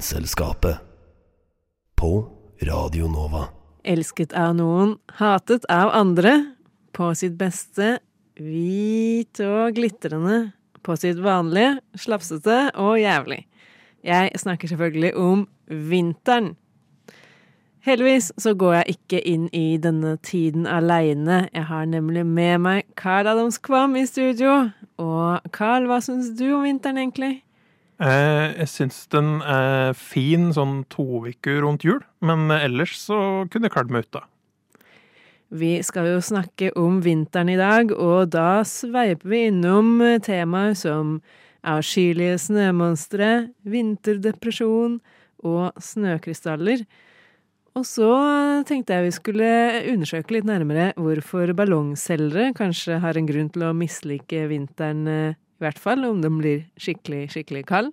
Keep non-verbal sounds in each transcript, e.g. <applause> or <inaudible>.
Vitenselskapet. På Radio Nova. Elsket av noen, hatet av andre. På sitt beste, hvit og glitrende. På sitt vanlige, slafsete og jævlig. Jeg snakker selvfølgelig om vinteren. Heldigvis så går jeg ikke inn i denne tiden aleine. Jeg har nemlig med meg Carl Adams Kvam i studio. Og Carl, hva syns du om vinteren, egentlig? Eh, jeg syns den er fin sånn to uker rundt jul, men ellers så kunne jeg klart meg ut da. Vi skal jo snakke om vinteren i dag, og da sveiper vi innom temaer som avskyelige snømonstre, vinterdepresjon og snøkrystaller. Og så tenkte jeg vi skulle undersøke litt nærmere hvorfor ballongselgere kanskje har en grunn til å mislike vinteren, eh, i hvert fall om den blir skikkelig, skikkelig kald.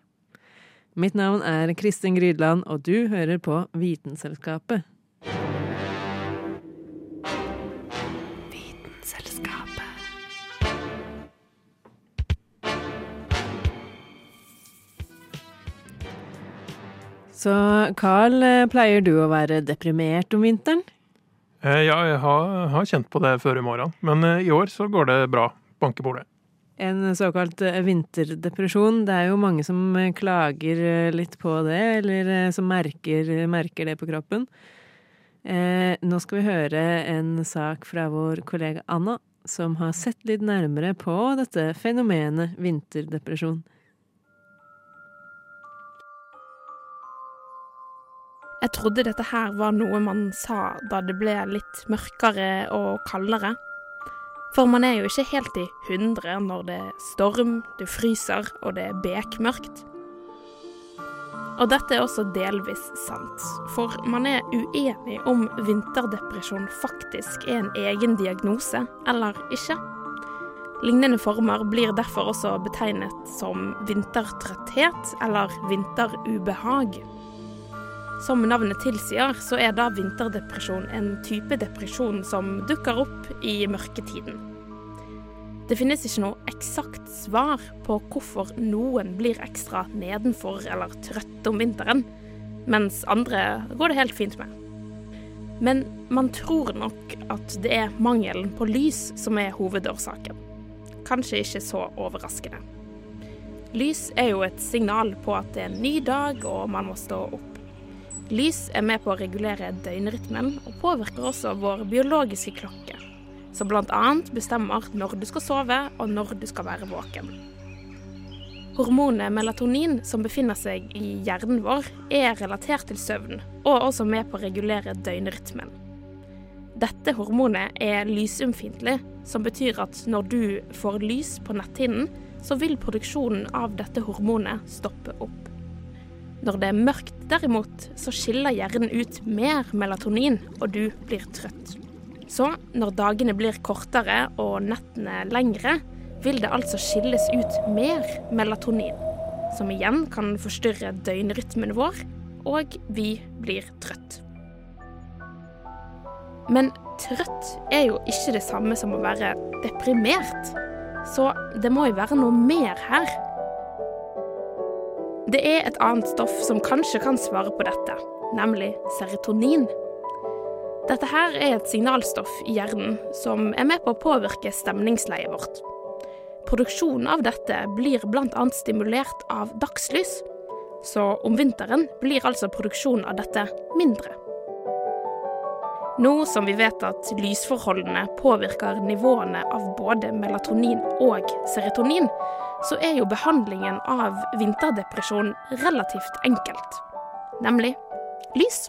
Mitt navn er Kristin Grydland, og du hører på Vitenselskapet. Vitenselskapet. Så Carl, eh, pleier du å være deprimert om vinteren? Eh, ja, jeg har, har kjent på det før i morgen, men eh, i år så går det bra. Banke bordet. En såkalt eh, vinterdepresjon. Det er jo mange som eh, klager eh, litt på det, eller som merker, merker det på kroppen. Eh, nå skal vi høre en sak fra vår kollega Anna, som har sett litt nærmere på dette fenomenet vinterdepresjon. Jeg trodde dette her var noe man sa da det ble litt mørkere og kaldere. For man er jo ikke helt i hundre når det er storm, det fryser og det er bekmørkt. Og dette er også delvis sant, for man er uenig om vinterdepresjon faktisk er en egen diagnose eller ikke. Lignende former blir derfor også betegnet som vintertrøtthet eller vinterubehag. Som navnet tilsier, så er da vinterdepresjon en type depresjon som dukker opp i mørketiden. Det finnes ikke noe eksakt svar på hvorfor noen blir ekstra nedenfor eller trøtte om vinteren, mens andre går det helt fint med. Men man tror nok at det er mangelen på lys som er hovedårsaken. Kanskje ikke så overraskende. Lys er jo et signal på at det er en ny dag og man må stå opp. Lys er med på å regulere døgnrytmen, og påvirker også vår biologiske klokke, som bl.a. bestemmer når du skal sove og når du skal være våken. Hormonet melatonin, som befinner seg i hjernen vår, er relatert til søvn, og også med på å regulere døgnrytmen. Dette hormonet er lysømfintlig, som betyr at når du får lys på netthinnen, så vil produksjonen av dette hormonet stoppe opp. Når det er mørkt derimot, så skiller hjernen ut mer melatonin, og du blir trøtt. Så når dagene blir kortere og nettene lengre, vil det altså skilles ut mer melatonin, som igjen kan forstyrre døgnrytmen vår, og vi blir trøtt. Men trøtt er jo ikke det samme som å være deprimert, så det må jo være noe mer her. Det er et annet stoff som kanskje kan svare på dette, nemlig serotonin. Dette her er et signalstoff i hjernen som er med på å påvirke stemningsleiet vårt. Produksjonen av dette blir bl.a. stimulert av dagslys, så om vinteren blir altså produksjonen av dette mindre. Nå som vi vet at lysforholdene påvirker nivåene av både melatonin og serotonin, så er jo behandlingen av vinterdepresjon relativt enkelt. Nemlig lys.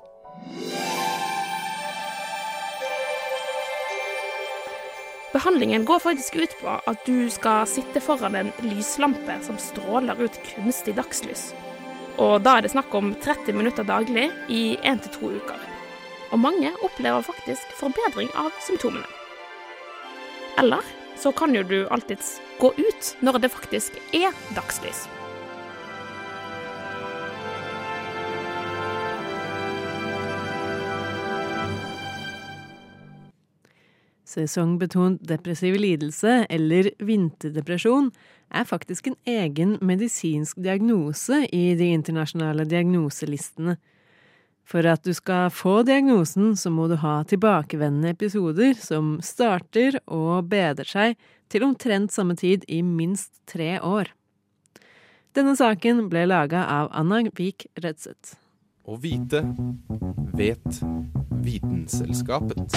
Behandlingen går faktisk ut på at du skal sitte foran en lyslampe som stråler ut kunstig dagslys. Og da er det snakk om 30 minutter daglig i 1 til to uker. Og mange opplever faktisk forbedring av symptomene. Eller så kan jo du alltids gå ut når det faktisk er dagslys. Sesongbetont depressiv lidelse, eller vinterdepresjon, er faktisk en egen medisinsk diagnose i de internasjonale diagnoselistene. For at du skal få diagnosen, så må du ha tilbakevendende episoder som starter og bedrer seg til omtrent samme tid i minst tre år. Denne saken ble laga av Anna Vik Rødseth. Å vite vet Vitenselskapet.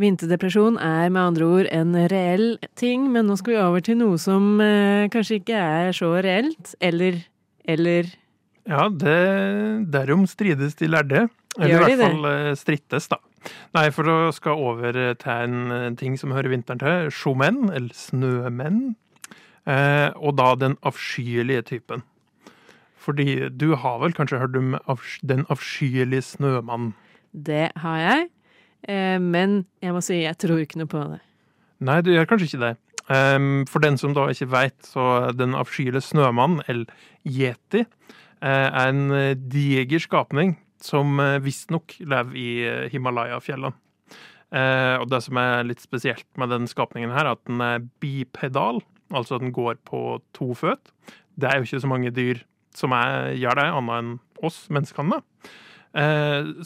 Vinterdepresjon er med andre ord en reell ting, men nå skal vi over til noe som eh, kanskje ikke er så reelt, eller eller Ja, det, derom strides de lærde. Eller Gjør de i hvert fall det? strittes, da. Nei, for å skal over til en eh, ting som hører vinteren til. Sjomenn, eller snømenn. Eh, og da den avskyelige typen. Fordi du har vel kanskje hørt om den avskyelige snømannen? Det har jeg. Eh, men jeg må si jeg tror ikke noe på det. Nei, du gjør kanskje ikke det. Ehm, for den som da ikke veit, så den avskyelige snømannen, eller yeti, eh, er en eh, diger skapning som visstnok lever i Himalaya-fjellene. Og det som er litt spesielt med den skapningen her, er at den er bipedal, altså at den går på to føt. Det er jo ikke så mange dyr som er, gjør det, annet enn oss menneskene.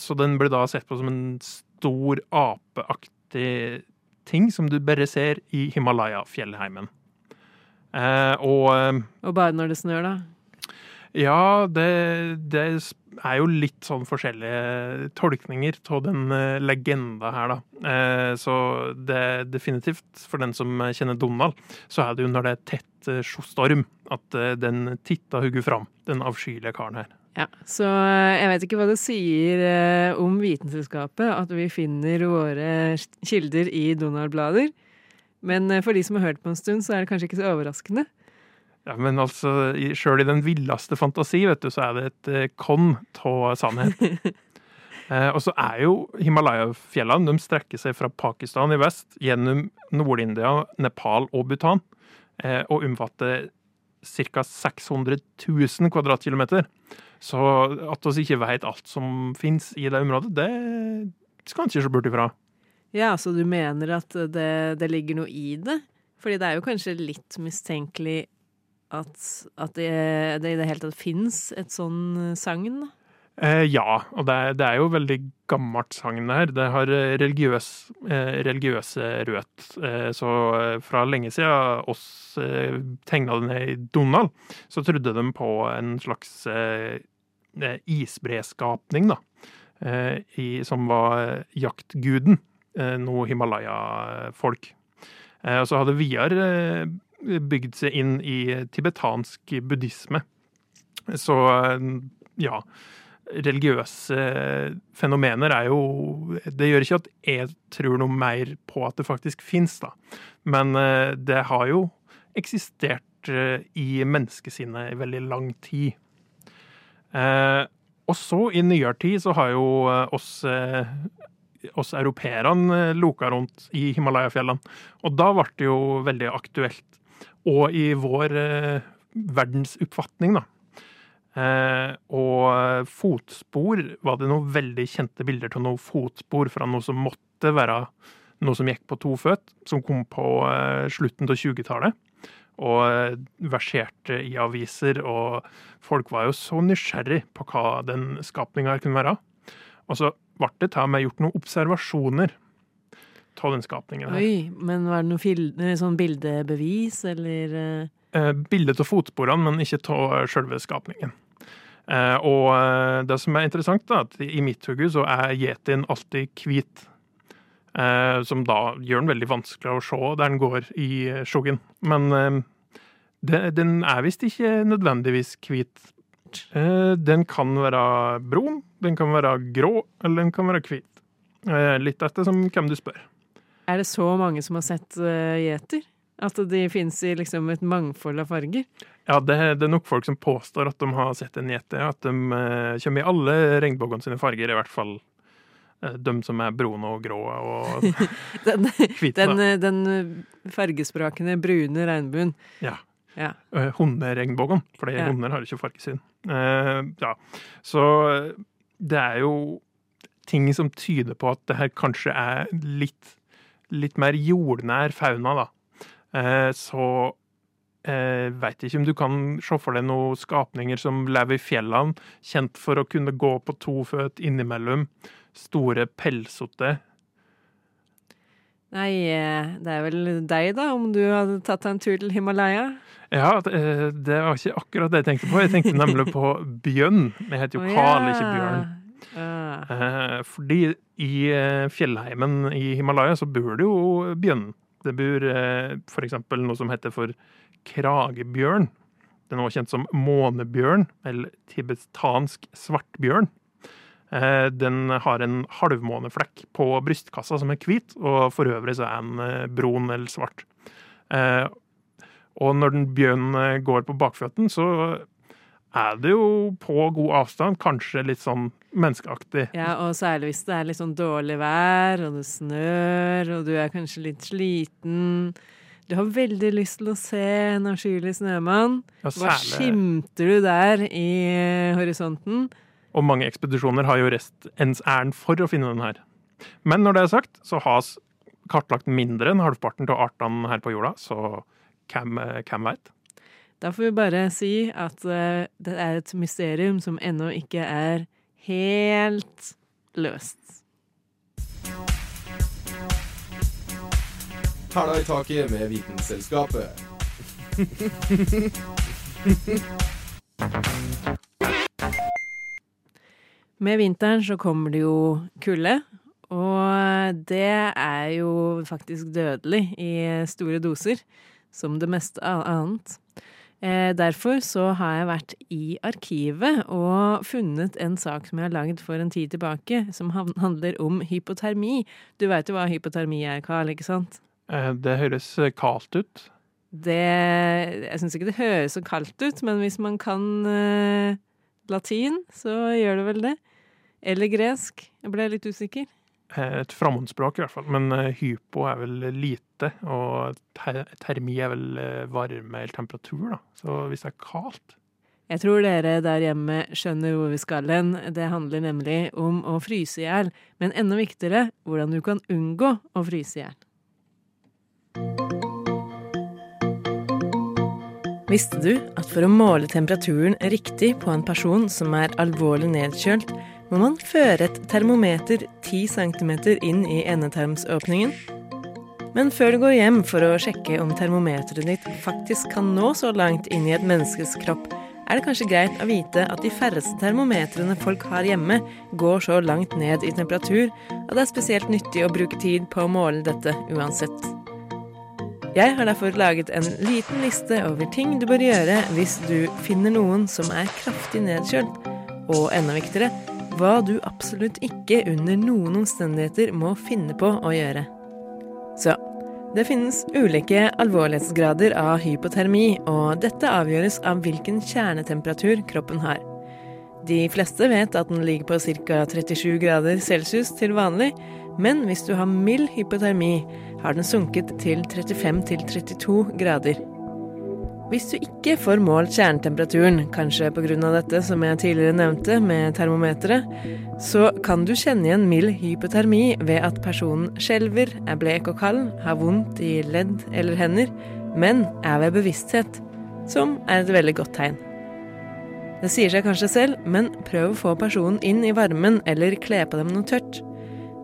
Så den blir da sett på som en stor apeaktig ting som du bare ser i Himalaya-fjellheimen. Eh, og eh, Og bare når det snør, da. ja, det, det er jo litt sånn forskjellige tolkninger av den eh, legenda her, da. Eh, så det er definitivt, for den som kjenner Donald, så er det jo når det er tett eh, storm at den titta hugger fram, den avskyelige karen her. Ja, Så eh, jeg vet ikke hva det sier eh, om Vitenselskapet at vi finner våre kilder i Donald-blader. Men eh, for de som har hørt på en stund, så er det kanskje ikke så overraskende. Ja, men altså, i- sjøl i den villeste fantasi, vet du, så er det et konn av sannhet. <laughs> eh, og så er jo Himalaya-fjellene, de strekker seg fra Pakistan i vest, gjennom Nord-India, Nepal og Bhutan, eh, og omfatter ca. 600 000 kvadratkilometer. Så at vi ikke vet alt som finnes i det området, det skal en ikke se bort ifra. Ja, så du mener at det, det ligger noe i det? Fordi det er jo kanskje litt mistenkelig at, at det, det i det hele tatt fins et sånn sagn? Eh, ja, og det er, det er jo veldig gammelt sagn her. Det har eh, religiøs, eh, religiøse rødt. Eh, så eh, fra lenge siden oss eh, tegna det ned i Donald, så trodde de på en slags eh, isbreskapning, da. I, som var jaktguden. Noe Himalaya-folk. Og så hadde Viar bygd seg inn i tibetansk buddhisme. Så ja religiøse fenomener er jo Det gjør ikke at jeg tror noe mer på at det faktisk fins, da. Men eh, det har jo eksistert eh, i menneskesinnet i veldig lang tid. Eh, og så, i nyere tid, så har jo oss oss europeerne loka rundt i Himalaya-fjellene. Og da ble det jo veldig aktuelt. Og i vår verdensoppfatning, da. Eh, og fotspor var det noen veldig kjente bilder av noen fotspor fra noe som måtte være noe som gikk på to føtt, som kom på eh, slutten av 20-tallet. Og eh, verserte i aviser, og folk var jo så nysgjerrig på hva den skapninga kunne være. Og så ble det til meg gjort noen observasjoner av den skapningen her. Oi, men var det noe sånn bildebevis, eller eh, bilde av fotsporene, men ikke av selve skapningen. Eh, og eh, det som er interessant, da, at i mitt hode så er yetien alltid hvit. Eh, som da gjør den veldig vanskelig å se der den går i skjuggen. Men den er visst ikke nødvendigvis hvit. Den kan være brun, den kan være grå, eller den kan være hvit. Litt etter som hvem du spør. Er det så mange som har sett gjeter? gjeter? At de finnes i liksom et mangfold av farger? Ja, det, det er nok folk som påstår at de har sett en yeti. At de eh, kommer i alle regnbuene sine farger, i hvert fall eh, de som er brune og grå og <laughs> Den, hvite. den, da. eh, den fargesprakende brune regnbuen. Ja. Ja. Eh, Hunderegnbuen, for Ja. hunder har ikke fargesyn. Eh, ja. Så eh, det er jo ting som tyder på at det her kanskje er litt, litt mer jordnær fauna, da. Eh, så eh, veit ikke om du kan se for deg noen skapninger som lever i fjellene, kjent for å kunne gå på to føtt innimellom. Store, pelsete. Nei, eh, det er vel deg, da, om du hadde tatt deg en tur til Himalaya? Ja, det, det var ikke akkurat det jeg tenkte på. Jeg tenkte nemlig på <laughs> bjønn. Vi heter jo Å, Karl, ja. ikke Bjørn. Ah. Eh, fordi i eh, fjellheimen i Himalaya så bor det jo bjørn. Det bor f.eks. for eksempel noe som heter for kragebjørn. Den er også kjent som månebjørn, eller tibetansk svartbjørn. Eh, den har en halvmåneflekk på brystkassa som er hvit, og for øvrig så er den eh, brun eller svart. Eh, og når den bjørnen eh, går på bakføtten, så er det jo på god avstand, kanskje litt sånn menneskeaktig. Ja, og særlig hvis det er litt sånn dårlig vær, og det snør, og du er kanskje litt sliten. Du har veldig lyst til å se en avskyelig snømann. Ja, Hva skimter du der i eh, horisonten? Og mange ekspedisjoner har jo restens ærend for å finne den her. Men når det er sagt, så har vi kartlagt mindre enn halvparten av artene her på jorda, så hvem, eh, hvem veit? Da får vi bare si at eh, det er et mysterium som ennå ikke er helt løst. Hæla i taket med Vitenselskapet. <laughs> Med vinteren så kommer det jo kulde, og det er jo faktisk dødelig i store doser, som det meste annet. Eh, derfor så har jeg vært i arkivet og funnet en sak som jeg har lagd for en tid tilbake, som handler om hypotermi. Du veit jo hva hypotermi er, Carl, ikke sant? Eh, Det høres eh, kaldt ut. Det Jeg syns ikke det høres så kaldt ut, men hvis man kan eh, latin, så gjør det vel det. Eller gresk. Jeg ble litt usikker. Et fremmedspråk i hvert fall. Men hypo er vel lite, og ter termi er vel eh, varme eller temperatur, da. Så hvis det er kaldt Jeg tror dere der hjemme skjønner hvor vi skal hen. Det handler nemlig om å fryse i hjel. Men enda viktigere hvordan du kan unngå å fryse i hjel. Visste du at for å måle temperaturen riktig på en person som er alvorlig nedkjølt, må man føre et termometer 10 cm inn i endetarmsåpningen? Men før du går hjem for å sjekke om termometeret ditt faktisk kan nå så langt inn i et menneskes kropp, er det kanskje greit å vite at de færreste termometrene folk har hjemme, går så langt ned i temperatur at det er spesielt nyttig å bruke tid på å måle dette uansett. Jeg har derfor laget en liten liste over ting du bør gjøre hvis du finner noen som er kraftig nedkjølt, og enda viktigere, hva du absolutt ikke under noen omstendigheter må finne på å gjøre. Så det finnes ulike alvorlighetsgrader av hypotermi, og dette avgjøres av hvilken kjernetemperatur kroppen har. De fleste vet at den ligger på ca. 37 grader celsius til vanlig, men hvis du har mild hypotermi, har den sunket til 35-32 grader. Hvis du ikke får målt kjernetemperaturen, kanskje pga. dette som jeg tidligere nevnte med termometeret, så kan du kjenne igjen mild hypotermi ved at personen skjelver, er blek og kald, har vondt i ledd eller hender, men er ved bevissthet, som er et veldig godt tegn. Det sier seg kanskje selv, men prøv å få personen inn i varmen eller kle på dem noe tørt.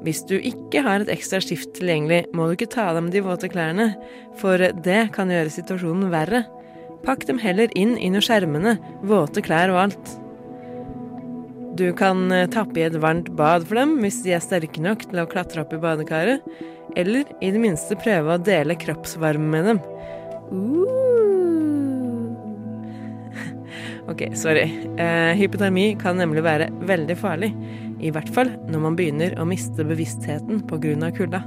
Hvis du ikke har et ekstra skift tilgjengelig, må du ikke ta av dem de våte klærne, for det kan gjøre situasjonen verre. Pakk dem heller inn i skjermene, våte klær og alt. Du kan eh, tappe i et varmt bad for dem hvis de er sterke nok til å klatre opp i badekaret, eller i det minste prøve å dele kroppsvarme med dem. Uh. <laughs> Ok, sorry. Eh, hypotermi kan nemlig være veldig farlig. I hvert fall når man begynner å miste bevisstheten pga. kulda.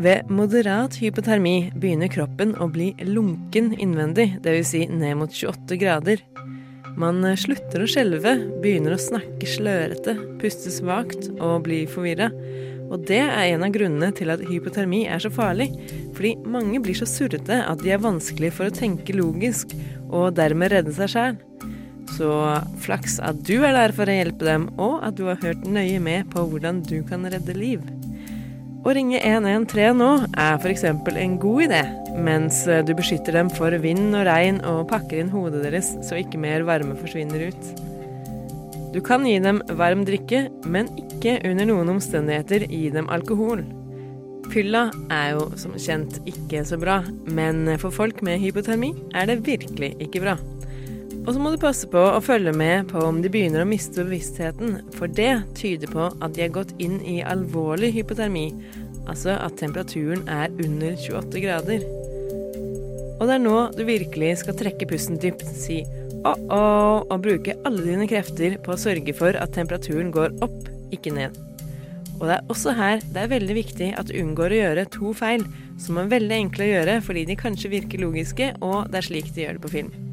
Ved moderat hypotermi begynner kroppen å bli lunken innvendig, dvs. Si ned mot 28 grader. Man slutter å skjelve, begynner å snakke slørete, puste svakt og bli forvirra. Og det er en av grunnene til at hypotermi er så farlig, fordi mange blir så surrete at de er vanskelig for å tenke logisk, og dermed redde seg sjæl. Så flaks at du er der for å hjelpe dem, og at du har hørt nøye med på hvordan du kan redde liv. Å ringe 113 nå er f.eks. en god idé, mens du beskytter dem for vind og regn og pakker inn hodet deres så ikke mer varme forsvinner ut. Du kan gi dem varm drikke, men ikke under noen omstendigheter gi dem alkohol. Fylla er jo som kjent ikke så bra, men for folk med hypotermi er det virkelig ikke bra. Og så må du passe på å følge med på om de begynner å miste bevisstheten, for det tyder på at de har gått inn i alvorlig hypotermi, altså at temperaturen er under 28 grader. Og det er nå du virkelig skal trekke pusten dypt, si oh-oh, og bruke alle dine krefter på å sørge for at temperaturen går opp, ikke ned. Og det er også her det er veldig viktig at du unngår å gjøre to feil, som er veldig enkle å gjøre fordi de kanskje virker logiske, og det er slik de gjør det på film.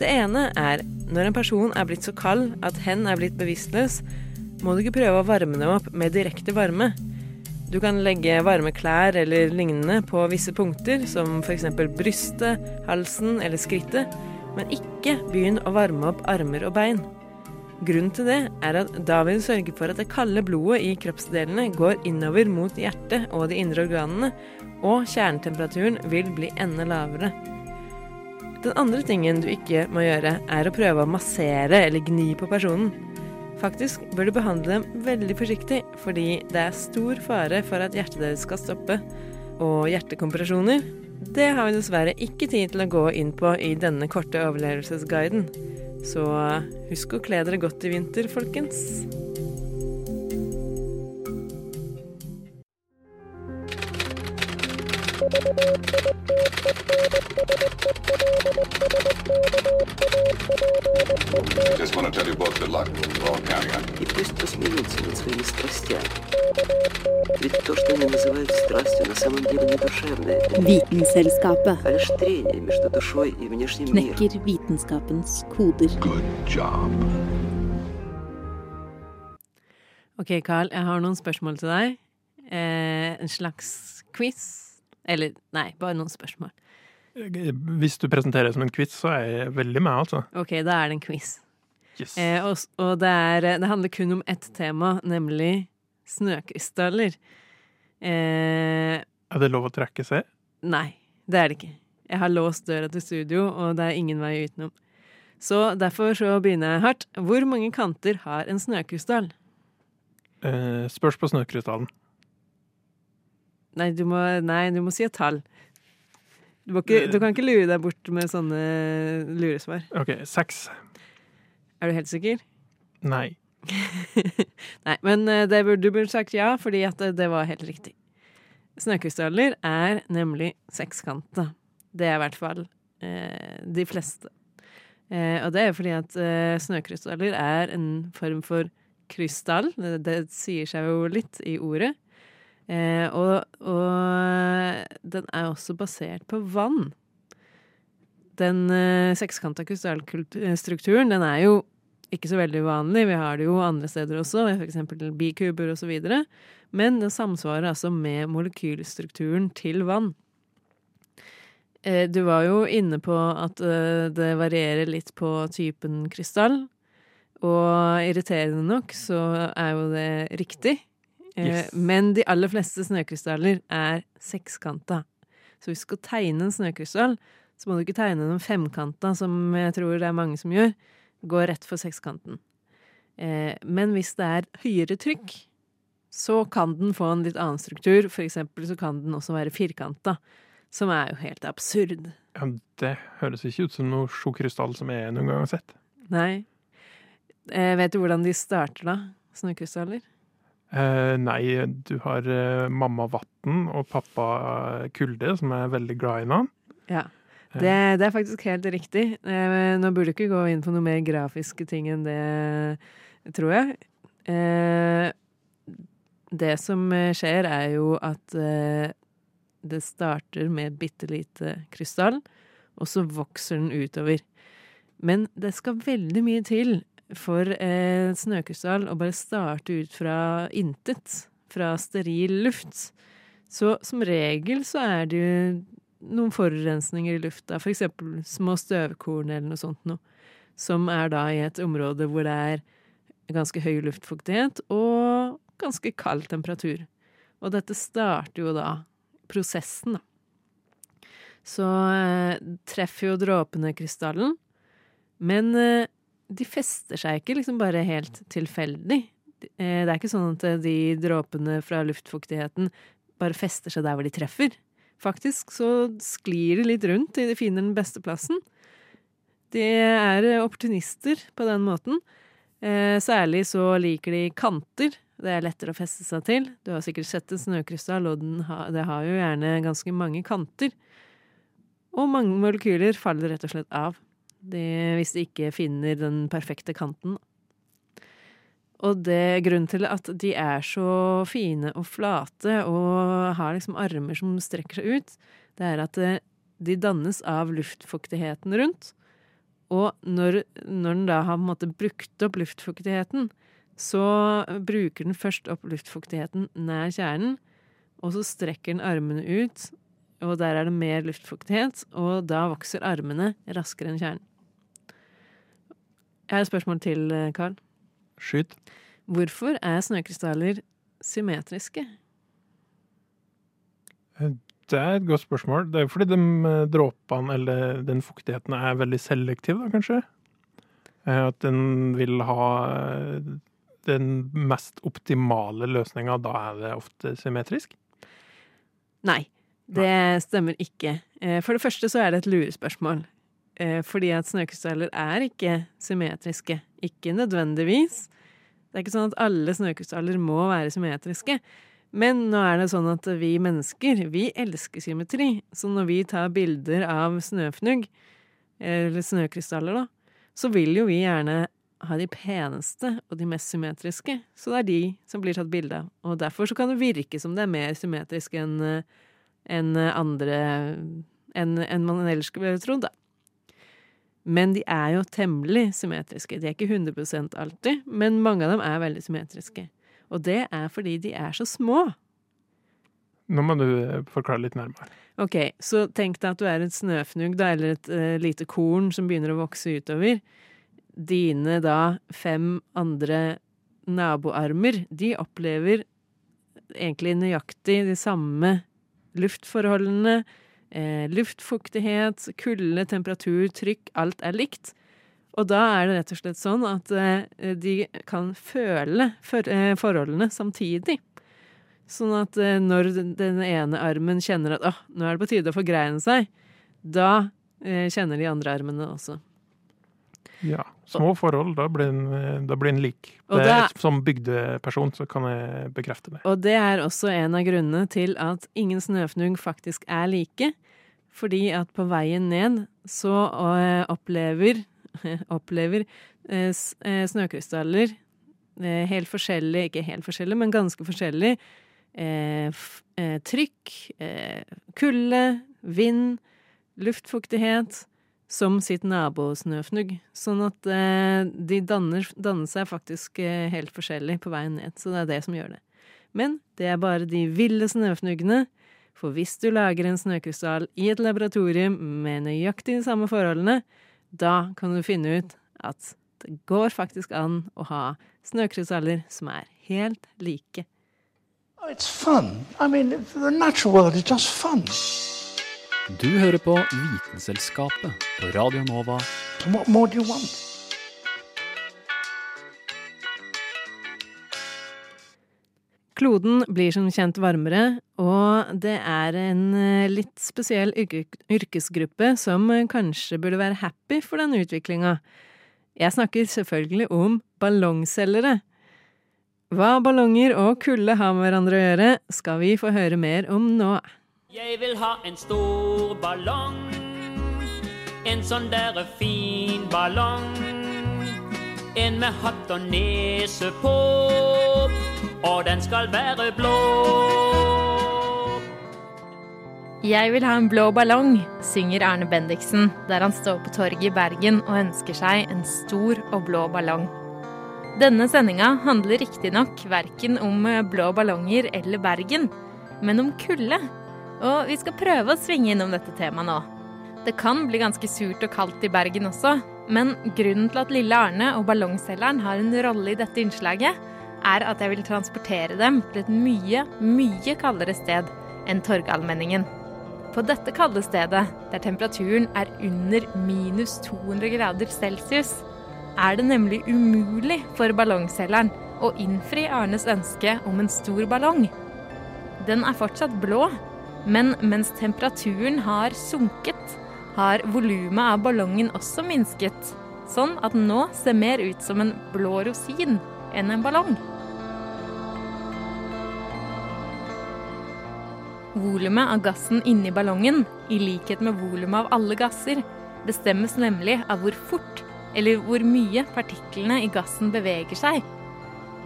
Det ene er når en person er blitt så kald at hen er blitt bevisstløs, må du ikke prøve å varme dem opp med direkte varme. Du kan legge varme klær eller lignende på visse punkter, som f.eks. brystet, halsen eller skrittet, men ikke begynn å varme opp armer og bein. Grunnen til det er at da vil du sørge for at det kalde blodet i kroppsdelene går innover mot hjertet og de indre organene, og kjernetemperaturen vil bli enda lavere. Den andre tingen du ikke må gjøre, er å prøve å massere eller gni på personen. Faktisk bør du behandle dem veldig forsiktig, fordi det er stor fare for at hjertet deres skal stoppe. Og hjertekompresjoner det har vi dessverre ikke tid til å gå inn på i denne korte overlevelsesguiden. Så husk å kle dere godt i vinter, folkens. Just want to tell you both good luck. We're all counting on you. И пусть посмеются над своими страстями. Ведь то, что они называют страстью, на самом деле не душевное, Vitenselskapet а лишь трение между душой и внешним миром. knekker vitenskapens koder. Good job. Ok, Carl, jeg har noen spørsmål til deg. Eh, en slags quiz. Eller nei, bare noen spørsmål. Hvis du presenterer det som en quiz, så er jeg veldig med, altså. Ok, da er det en quiz. Yes. Eh, og og det, er, det handler kun om ett tema, nemlig snøkrystaller. Eh, Er det lov å trekke seg? nei, det er det ikke. Jeg har låst døra til studio, og det er ingen vei utenom. Så derfor så begynner jeg hardt. Hvor mange kanter har en snøkrystall? Eh, spørs på snøkrystallen. Nei, du må, nei, du må si et tall. Du, ikke, du kan ikke lure deg bort med sånne luresvar. OK, seks. Er du helt sikker? Nei. <laughs> Nei, men eh, det burde, du burde sagt ja, fordi at det, det var helt riktig. Snøkrystaller er nemlig sekskanta. Det er i hvert fall eh, de fleste. Eh, og det er fordi at eh, snøkrystaller er en form for krystall. Det, det sier seg jo litt i ordet. Eh, og, og den er også basert på vann. Den eh, sekskanta krystallstrukturen, den er jo ikke så veldig uvanlig. Vi har det jo andre steder også, f.eks. bikuber osv. Men den samsvarer altså med molekylstrukturen til vann. Eh, Du var jo inne på at eh, det varierer litt på typen krystall. Og irriterende nok så er jo det riktig. Eh, Yes. Men de aller fleste snøkrystaller er sekskanta. Så hvis du skal tegne en snøkrystall, så må du ikke tegne den femkanta, som jeg tror det er mange som gjør. Gå rett for sekskanten. Eh, men hvis det er høyere trykk, så kan den få en litt annen struktur. For eksempel så kan den også være firkanta, som er jo helt absurd. Ja, det høres ikke ut som noe sjokrystall som jeg noen gang har sett. Nei. Eh, vet du hvordan de starter, da? Snøkrystaller? Eh, nei, du har uh, mamma Vatn og pappa eh, Kulde, som er veldig glad i den. Ja. Det, det er faktisk helt riktig. Uh, nå burde du ikke gå inn på noe mer grafiske ting enn det, tror jeg. Det som skjer, er jo at det starter med bitte lite krystall, og så vokser den utover. Men det skal veldig mye til for eh, snøkrystall å bare starte ut fra intet, fra steril luft. Så som regel så er det jo noen forurensninger i lufta, eksempel små støvkorn eller noe sånt noe, som er da i et område hvor det er ganske høy luftfuktighet og ganske kald temperatur. Og dette starter jo da prosessen, da. Så eh, treffer jo dråpene krystallen, men eh, de fester seg ikke liksom bare helt tilfeldig. Eh, det er ikke sånn at eh, de dråpene fra luftfuktigheten bare fester seg der hvor de treffer. Faktisk så sklir de litt rundt til de finner den beste plassen. De er eh, opportunister på den måten. Særlig så liker de kanter. Det er lettere å feste seg til. Du har sikkert sett en snøkrystall, og det har jo gjerne ganske mange kanter. Og mange molekyler faller rett og slett av de, hvis de ikke finner den perfekte kanten. Og det grunnen til at de er så fine og flate og har liksom armer som strekker seg ut, det er at eh, de dannes av luftfuktigheten rundt. Og når, når den da har på en måte brukt opp luftfuktigheten, så bruker den først opp luftfuktigheten nær kjernen, og så strekker den armene ut, og der er det mer luftfuktighet, og da vokser armene raskere enn kjernen. Jeg har et spørsmål til, Karl. Carl. Skyt. Hvorfor er snøkrystaller symmetriske? Det er et godt spørsmål. Det er fordi de eh, dråpene, eller den fuktigheten, er veldig selektiv, da, kanskje. Eh, At den vil ha eh, den mest optimale løsninga. Da er det ofte symmetrisk. Nei, det stemmer ikke. Eh, For det første så er det et lurespørsmål. Eh, Fordi at snøkrystaller er ikke symmetriske. Ikke nødvendigvis. Det er ikke sånn at alle snøkrystaller må være symmetriske. Men nå er det sånn at vi mennesker, vi elsker symmetri. Så når vi tar bilder av snøfnugg, eller snøkrystaller, da, så vil jo vi gjerne ha de peneste og de mest symmetriske. Så det er de som blir tatt bilde av. Og derfor så kan det virke som det er mer symmetrisk enn en andre enn enn man ellers skulle trodd, da. Men de er jo temmelig symmetriske. De er ikke 100 alltid, men mange av dem er veldig symmetriske. Og det er fordi de er så små. Nå må du eh, forklare litt nærmere. Ok, så tenk deg at du er et snøfnugg, da, eller et uh, lite korn som begynner å vokse utover. Dine da fem andre naboarmer, de opplever egentlig nøyaktig de samme luftforholdene. Eh, luftfuktighet, kulde, temperatur, trykk, alt er likt. Og da er det rett og slett sånn at eh, de kan føle for, eh, forholdene samtidig. Sånn at eh, når den- ene armen kjenner at åh, nå er det på tide å forgreine seg, da eh, kjenner de andre armene også. Ja. Små forhold, da blir en, eh, da blir en lik. Det da- som bygdeperson så kan jeg bekrefte det. Og det er også en av grunnene til at ingen snøfnugg faktisk er like. Fordi at på veien ned så eh, opplever, <laughs> opplever eh, snøkrystaller helt forskjellig, ikke helt forskjellig, men ganske forskjellig trykk, kulde, vind, luftfuktighet som sitt nabosnøfnugg. Sånn at eh, de danner, danner seg faktisk eh, helt forskjellig på veien ned. Så det er det som gjør det. Men det er bare de ville snøfnuggene. For hvis du lager en snøkrystall i et laboratorium med nøyaktig de samme forholdene, da kan du finne ut at det går faktisk an å ha snøkrystaller som er helt like. It's fun. I mean, the natural world is just fun. Du hører på Vitenselskapet på Radio Nova. What more do you want? Kloden blir som kjent varmere, og det er en eh, litt spesiell yrkesgruppe som eh, kanskje burde være happy for denne utviklinga. Jeg snakker selvfølgelig om ballongselgere. Hva ballonger og kulde har med hverandre å gjøre, skal vi få høre mer om nå. Jeg vil ha en stor ballong. en sånn derre fin ballong. En med hatt og nese på, og den skal være blå. Jeg vil ha en blå ballong, synger Arne Bendiksen der han står på torget i Bergen og ønsker seg en stor og blå ballong. Denne sendinga handler riktignok verken om blå ballonger eller Bergen, men om kulde. Og vi skal prøve å svinge innom dette temaet nå. Det kan bli ganske surt og kaldt i Bergen også, men grunnen til at lille Arne og ballongselgeren har en rolle i dette innslaget, er at jeg vil transportere dem til et mye, mye kaldere sted enn Torgallmenningen. På dette kalde stedet, der temperaturen er under minus 200 grader celsius, er det nemlig umulig for ballongselgeren å innfri Arnes ønske om en stor ballong. Den er fortsatt blå, men mens temperaturen har sunket, har volumet av ballongen også minsket, sånn at den nå ser mer ut som en blå rosin enn en ballong. Volumet av gassen inni ballongen, i likhet med volumet av alle gasser, bestemmes nemlig av hvor fort eller hvor mye partiklene i gassen beveger seg.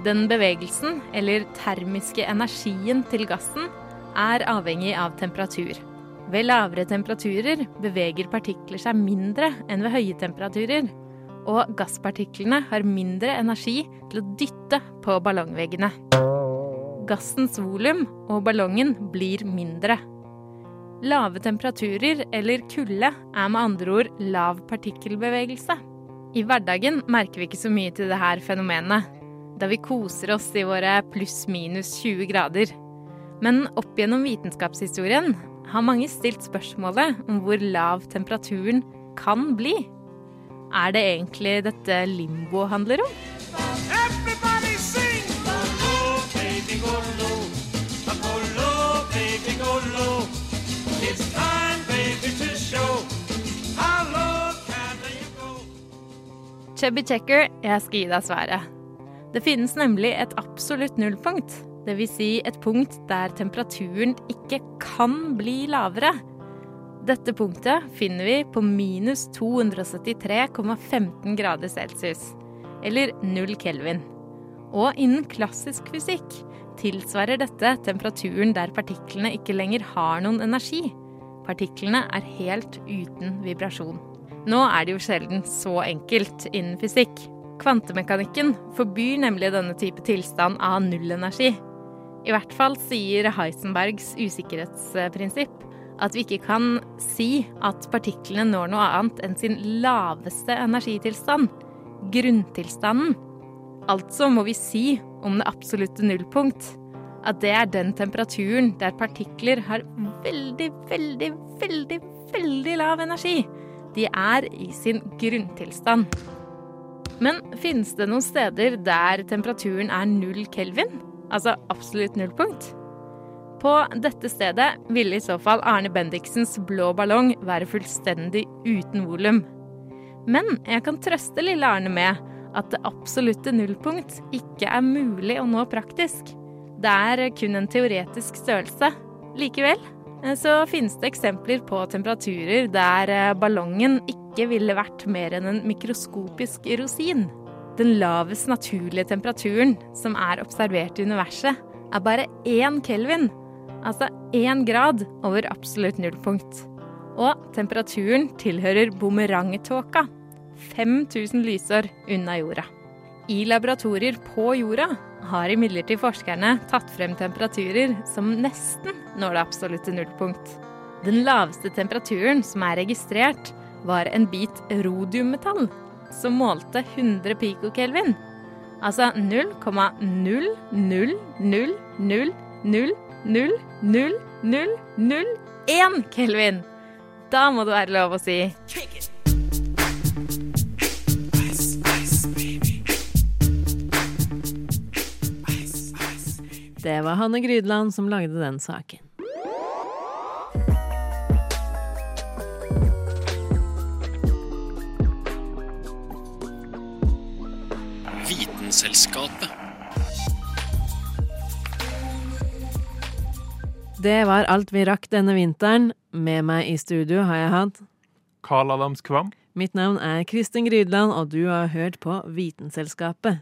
Den bevegelsen, eller termiske energien til gassen, er avhengig av temperatur. Ved lavere temperaturer beveger partikler seg mindre enn ved høye temperaturer, og gasspartiklene har mindre energi til å dytte på ballongveggene. Gassens volum og ballongen blir mindre. Lave temperaturer, eller kulde, er med andre ord lav partikkelbevegelse. I hverdagen merker vi ikke så mye til dette fenomenet, da vi koser oss i våre pluss-minus 20 grader. Men opp gjennom vitenskapshistorien har mange stilt spørsmålet om hvor lav temperaturen kan bli. Er det egentlig dette limbo handler om? Chubby Checker, jeg skal gi deg svaret. Det finnes nemlig et absolutt nullpunkt. Dvs. Si et punkt der temperaturen ikke kan bli lavere. Dette punktet finner vi på minus 273,15 grader celsius, eller null kelvin. Og innen klassisk fysikk tilsvarer dette temperaturen der partiklene ikke lenger har noen energi. Partiklene er helt uten vibrasjon. Nå er det jo sjelden så enkelt innen fysikk. Kvantemekanikken forbyr nemlig denne type tilstand av nullenergi. I hvert fall sier Heisenbergs usikkerhetsprinsipp at vi ikke kan si at partiklene når noe annet enn sin laveste energitilstand, grunntilstanden. Altså må vi si om det absolutte nullpunkt at det er den temperaturen der partikler har veldig, veldig, veldig, veldig lav energi. De er i sin grunntilstand. Men finnes det noen steder der temperaturen er null kelvin? Altså absolutt nullpunkt? På dette stedet ville i så fall Arne Bendiksens blå ballong være fullstendig uten volum. Men jeg kan trøste lille Arne med at det absolutte nullpunkt ikke er mulig å nå praktisk. Det er kun en teoretisk størrelse. Likevel så finnes det eksempler på temperaturer der ballongen ikke ville vært mer enn en mikroskopisk rosin. Den lavest naturlige temperaturen som er observert i universet, er bare én kelvin, altså én grad over absolutt nullpunkt. Og temperaturen tilhører bumerangtåka, 5000 lysår unna jorda. I laboratorier på jorda har imidlertid forskerne tatt frem temperaturer som nesten når det absolutte nullpunkt. Den laveste temperaturen som er registrert, var en bit rodiummetall som målte 100 pikokelvin. Altså 0,00000000001 kelvin. Da må det være lov å si Det var Hanne Grydland som lagde den saken. Vitenselskapet. Det var alt vi rakk denne vinteren. Med meg i studio har jeg hatt Karl Adams Kvam. Mitt navn er Kristin Grydland, og du har hørt på Vitenselskapet.